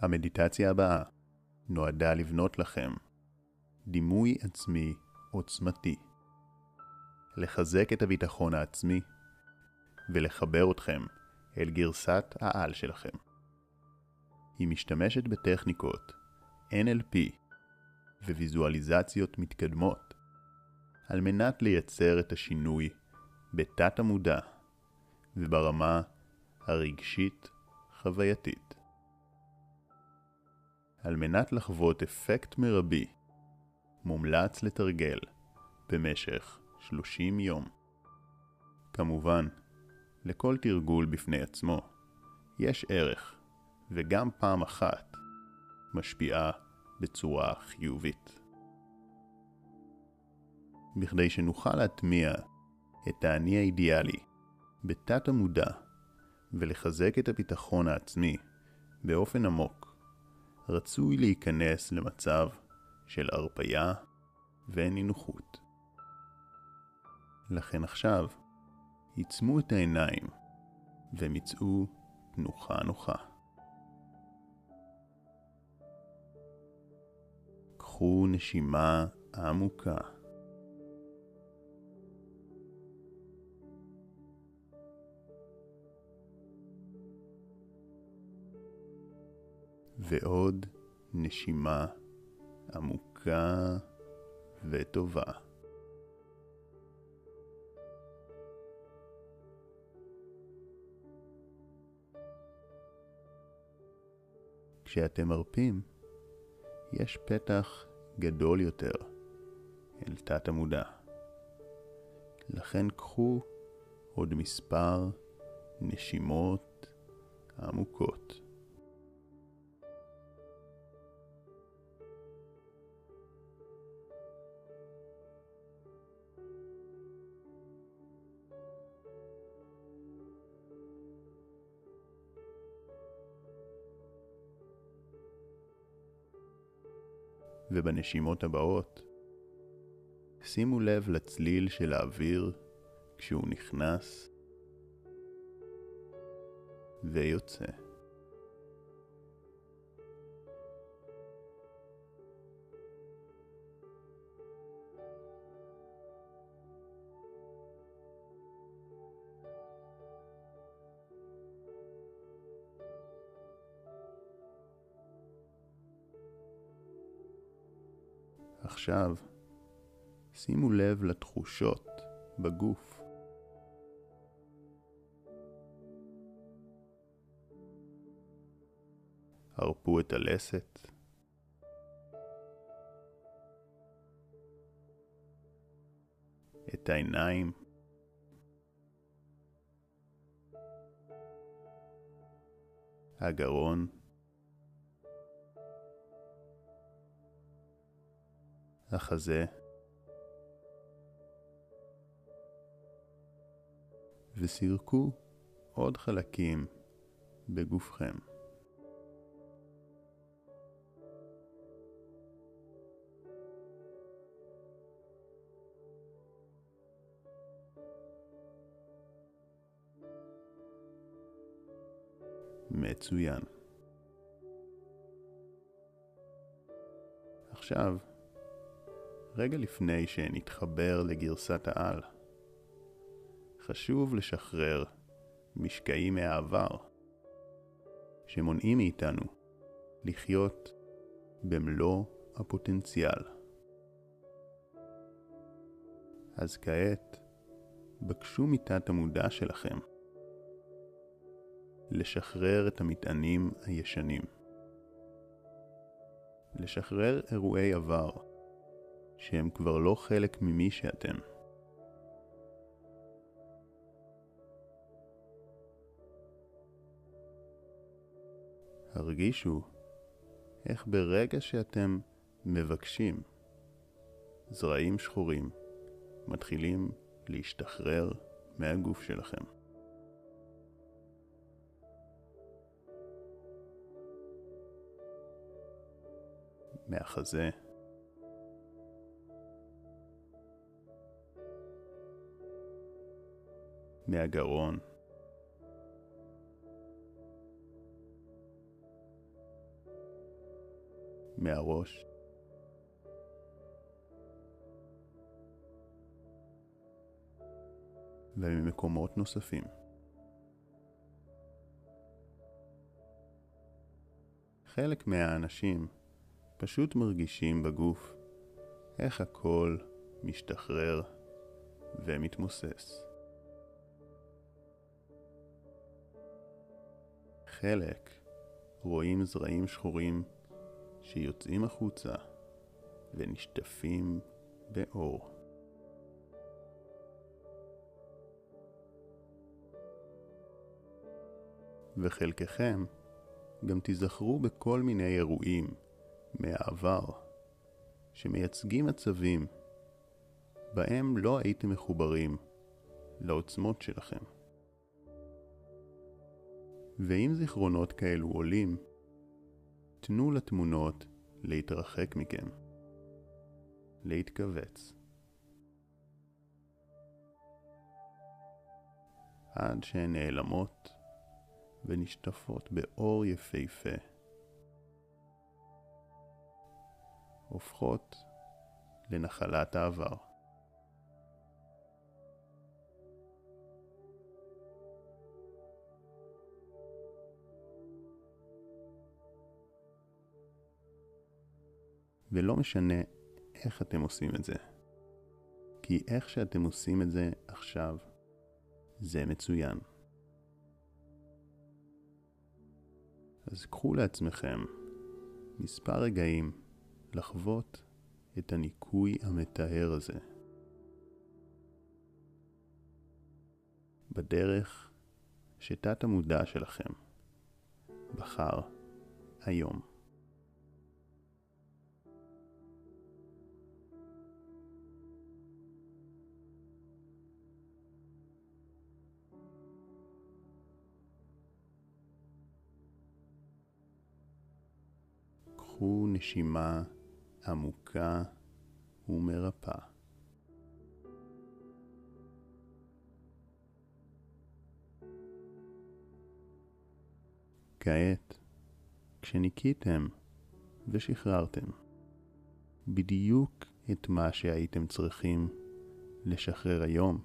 המדיטציה הבאה נועדה לבנות לכם דימוי עצמי עוצמתי, לחזק את הביטחון העצמי ולחבר אתכם אל גרסת העל שלכם. היא משתמשת בטכניקות NLP וויזואליזציות מתקדמות על מנת לייצר את השינוי בתת המודע וברמה הרגשית-חווייתית. על מנת לחוות אפקט מרבי, מומלץ לתרגל במשך 30 יום. כמובן, לכל תרגול בפני עצמו יש ערך, וגם פעם אחת משפיעה בצורה חיובית. בכדי שנוכל להטמיע את האני האידיאלי בתת המודע ולחזק את הביטחון העצמי באופן עמוק, רצוי להיכנס למצב של הרפייה ונינוחות. לכן עכשיו, עיצמו את העיניים ומצאו תנוחה נוחה. קחו נשימה עמוקה. ועוד נשימה עמוקה וטובה. כשאתם מרפים, יש פתח גדול יותר אל תת המודע. לכן קחו עוד מספר נשימות עמוקות. ובנשימות הבאות, שימו לב לצליל של האוויר כשהוא נכנס ויוצא. עכשיו, שימו לב לתחושות בגוף. הרפו את הלסת. את העיניים. הגרון. החזה, וסירקו עוד חלקים בגופכם. מצוין. עכשיו רגע לפני שנתחבר לגרסת העל. חשוב לשחרר משקעים מהעבר שמונעים מאיתנו לחיות במלוא הפוטנציאל. אז כעת, בקשו מתת המודע שלכם לשחרר את המטענים הישנים. לשחרר אירועי עבר שהם כבר לא חלק ממי שאתם. הרגישו איך ברגע שאתם מבקשים, זרעים שחורים מתחילים להשתחרר מהגוף שלכם. מהחזה, מהגרון. מהראש. וממקומות נוספים. חלק מהאנשים פשוט מרגישים בגוף איך הכל משתחרר ומתמוסס. חלק רואים זרעים שחורים שיוצאים החוצה ונשטפים באור. וחלקכם גם תיזכרו בכל מיני אירועים מהעבר שמייצגים מצבים בהם לא הייתם מחוברים לעוצמות שלכם. ואם זיכרונות כאלו עולים, תנו לתמונות להתרחק מכם, להתכווץ. עד שהן נעלמות ונשטפות באור יפהפה. הופכות לנחלת העבר. ולא משנה איך אתם עושים את זה. כי איך שאתם עושים את זה עכשיו, זה מצוין. אז קחו לעצמכם מספר רגעים לחוות את הניקוי המטהר הזה. בדרך שתת המודע שלכם בחר היום. קחו נשימה עמוקה ומרפאה. כעת, כשניקיתם ושחררתם בדיוק את מה שהייתם צריכים לשחרר היום,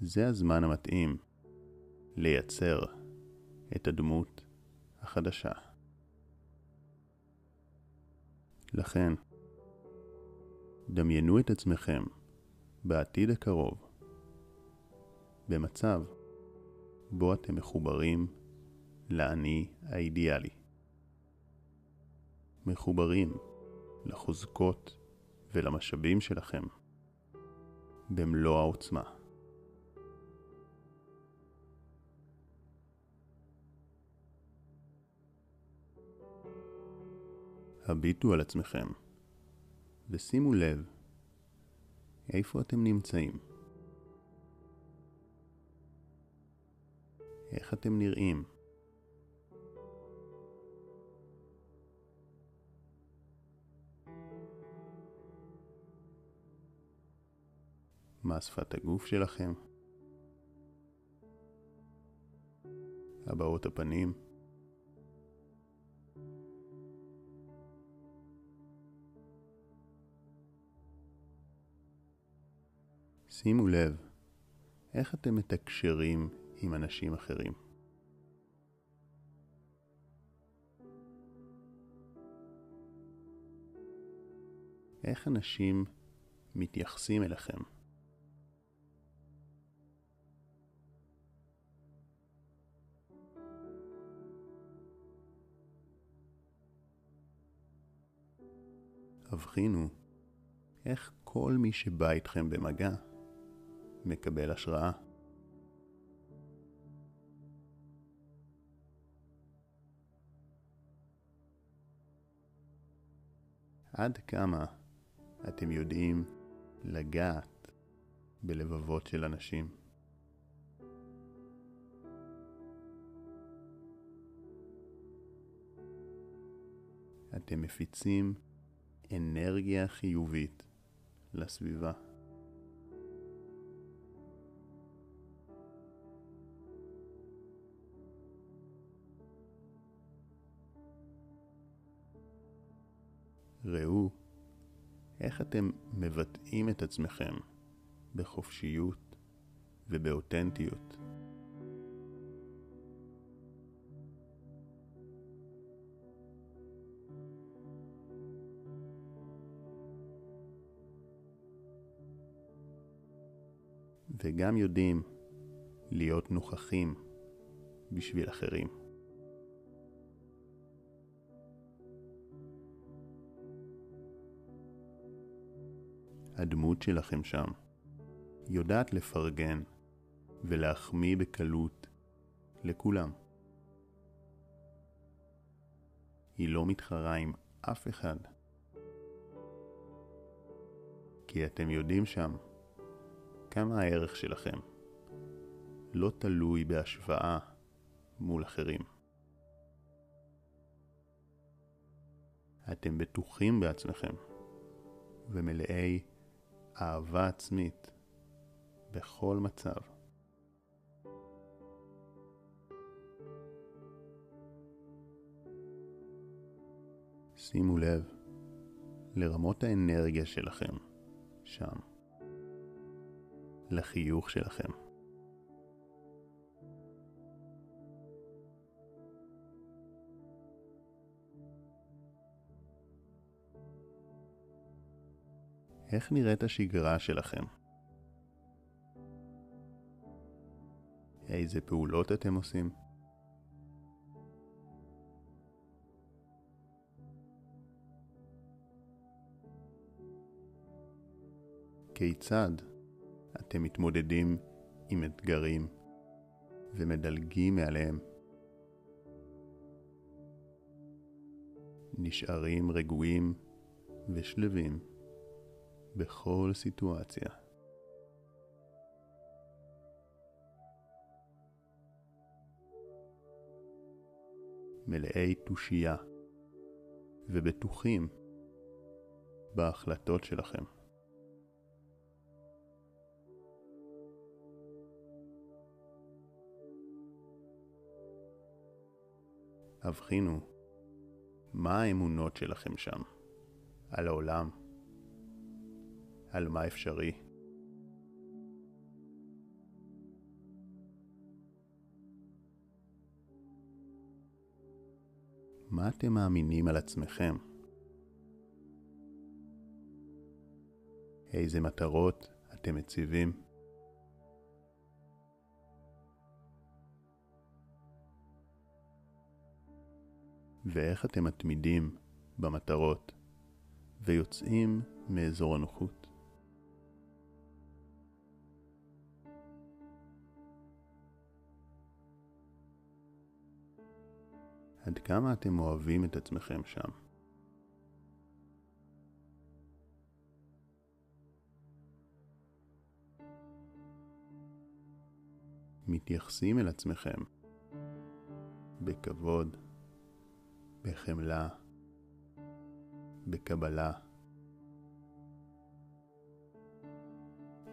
זה הזמן המתאים לייצר את הדמות החדשה. לכן, דמיינו את עצמכם בעתיד הקרוב במצב בו אתם מחוברים לאני האידיאלי. מחוברים לחוזקות ולמשאבים שלכם במלוא העוצמה. הביטו על עצמכם ושימו לב איפה אתם נמצאים. איך אתם נראים. מה שפת הגוף שלכם? הבעות הפנים? שימו לב איך אתם מתקשרים עם אנשים אחרים. איך אנשים מתייחסים אליכם? הבחינו איך כל מי שבא איתכם במגע מקבל השראה. עד כמה אתם יודעים לגעת בלבבות של אנשים? אתם מפיצים אנרגיה חיובית לסביבה. איך אתם מבטאים את עצמכם בחופשיות ובאותנטיות. וגם יודעים להיות נוכחים בשביל אחרים. הדמות שלכם שם יודעת לפרגן ולהחמיא בקלות לכולם. היא לא מתחרה עם אף אחד. כי אתם יודעים שם כמה הערך שלכם לא תלוי בהשוואה מול אחרים. אתם בטוחים בעצמכם ומלאי אהבה עצמית בכל מצב. שימו לב לרמות האנרגיה שלכם שם, לחיוך שלכם. איך נראית השגרה שלכם? איזה פעולות אתם עושים? כיצד אתם מתמודדים עם אתגרים ומדלגים מעליהם? נשארים רגועים ושלווים בכל סיטואציה. מלאי תושייה ובטוחים בהחלטות שלכם. הבחינו מה האמונות שלכם שם על העולם, על מה אפשרי. מה אתם מאמינים על עצמכם? איזה מטרות אתם מציבים? ואיך אתם מתמידים במטרות ויוצאים מאזור הנוחות. עד כמה אתם אוהבים את עצמכם שם. מתייחסים אל עצמכם בכבוד, בחמלה, בקבלה.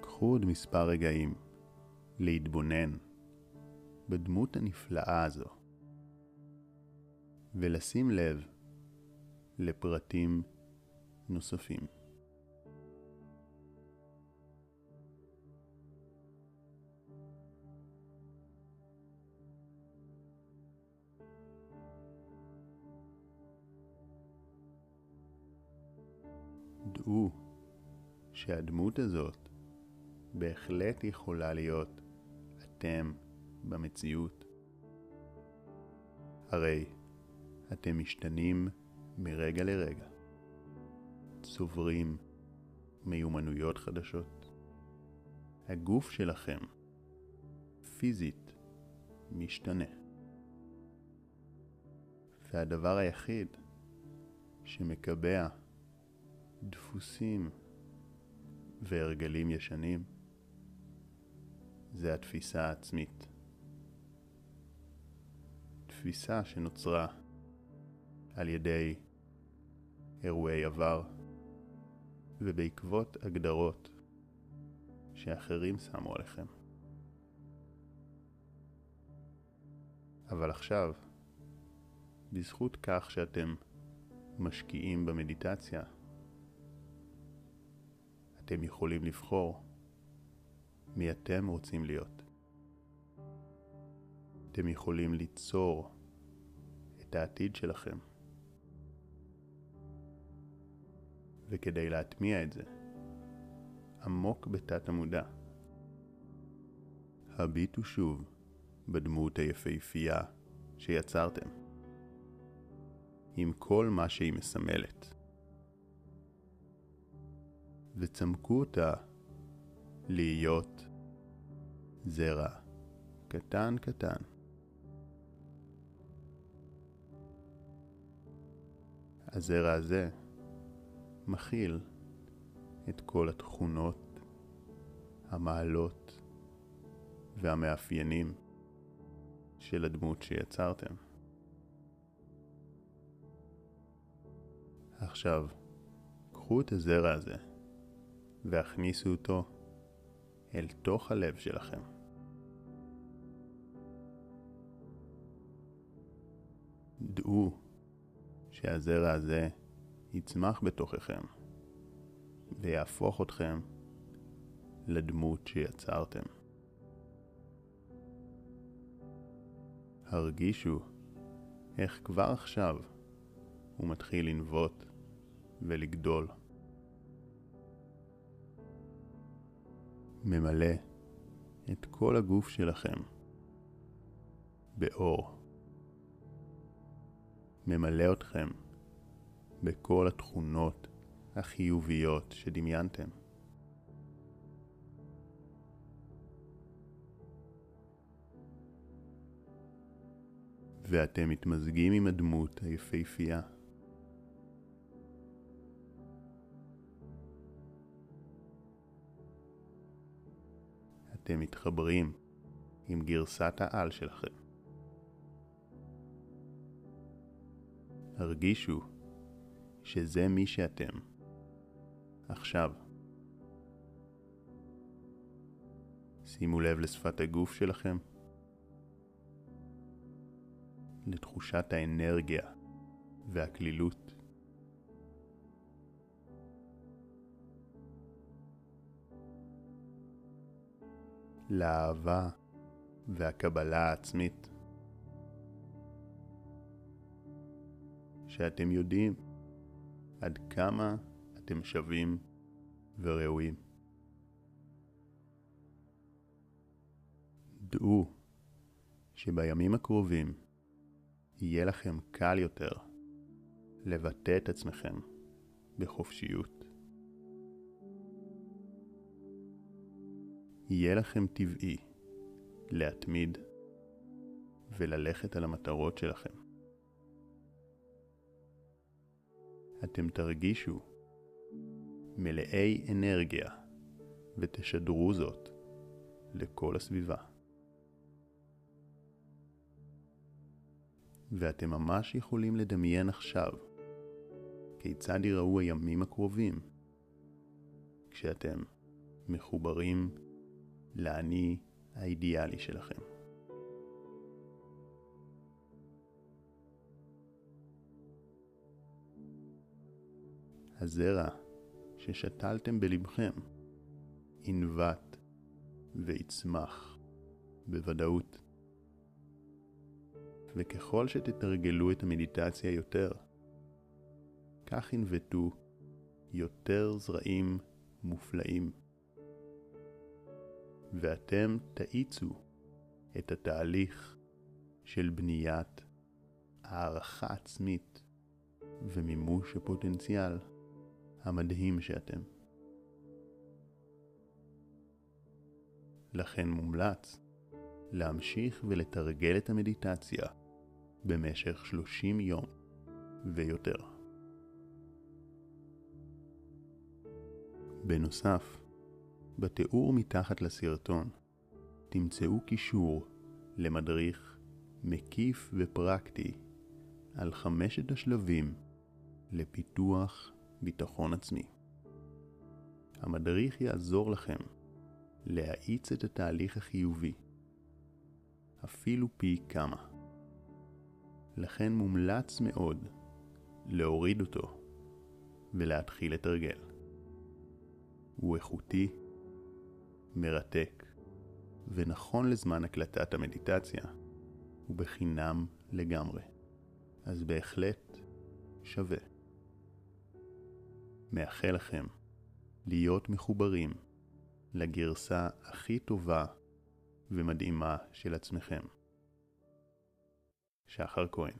קחו עוד מספר רגעים להתבונן בדמות הנפלאה הזו. ולשים לב לפרטים נוספים. דעו שהדמות הזאת בהחלט יכולה להיות אתם במציאות. הרי אתם משתנים מרגע לרגע, צוברים מיומנויות חדשות. הגוף שלכם פיזית משתנה. והדבר היחיד שמקבע דפוסים והרגלים ישנים זה התפיסה העצמית. תפיסה שנוצרה על ידי אירועי עבר ובעקבות הגדרות שאחרים שמו עליכם. אבל עכשיו, בזכות כך שאתם משקיעים במדיטציה, אתם יכולים לבחור מי אתם רוצים להיות. אתם יכולים ליצור את העתיד שלכם. וכדי להטמיע את זה, עמוק בתת המודע, הביטו שוב בדמות היפהפייה שיצרתם, עם כל מה שהיא מסמלת, וצמקו אותה להיות זרע קטן קטן. הזרע הזה מכיל את כל התכונות, המעלות והמאפיינים של הדמות שיצרתם. עכשיו, קחו את הזרע הזה והכניסו אותו אל תוך הלב שלכם. דעו שהזרע הזה יצמח בתוככם ויהפוך אתכם לדמות שיצרתם. הרגישו איך כבר עכשיו הוא מתחיל לנבוט ולגדול. ממלא את כל הגוף שלכם באור. ממלא אתכם בכל התכונות החיוביות שדמיינתם. ואתם מתמזגים עם הדמות היפהפייה. אתם מתחברים עם גרסת העל שלכם. הרגישו שזה מי שאתם. עכשיו. שימו לב לשפת הגוף שלכם, לתחושת האנרגיה והקלילות. לאהבה והקבלה העצמית. שאתם יודעים עד כמה אתם שווים וראויים. דעו שבימים הקרובים יהיה לכם קל יותר לבטא את עצמכם בחופשיות. יהיה לכם טבעי להתמיד וללכת על המטרות שלכם. אתם תרגישו מלאי אנרגיה ותשדרו זאת לכל הסביבה. ואתם ממש יכולים לדמיין עכשיו כיצד ייראו הימים הקרובים כשאתם מחוברים לאני האידיאלי שלכם. הזרע ששתלתם בלבכם ינבט ויצמח בוודאות. וככל שתתרגלו את המדיטציה יותר, כך ינבטו יותר זרעים מופלאים. ואתם תאיצו את התהליך של בניית הערכה עצמית ומימוש הפוטנציאל המדהים שאתם. לכן מומלץ להמשיך ולתרגל את המדיטציה במשך 30 יום ויותר. בנוסף, בתיאור מתחת לסרטון תמצאו קישור למדריך מקיף ופרקטי על חמשת השלבים לפיתוח ביטחון עצמי. המדריך יעזור לכם להאיץ את התהליך החיובי, אפילו פי כמה. לכן מומלץ מאוד להוריד אותו ולהתחיל לתרגל. הוא איכותי, מרתק, ונכון לזמן הקלטת המדיטציה, הוא בחינם לגמרי. אז בהחלט שווה. מאחל לכם להיות מחוברים לגרסה הכי טובה ומדהימה של עצמכם. שחר כהן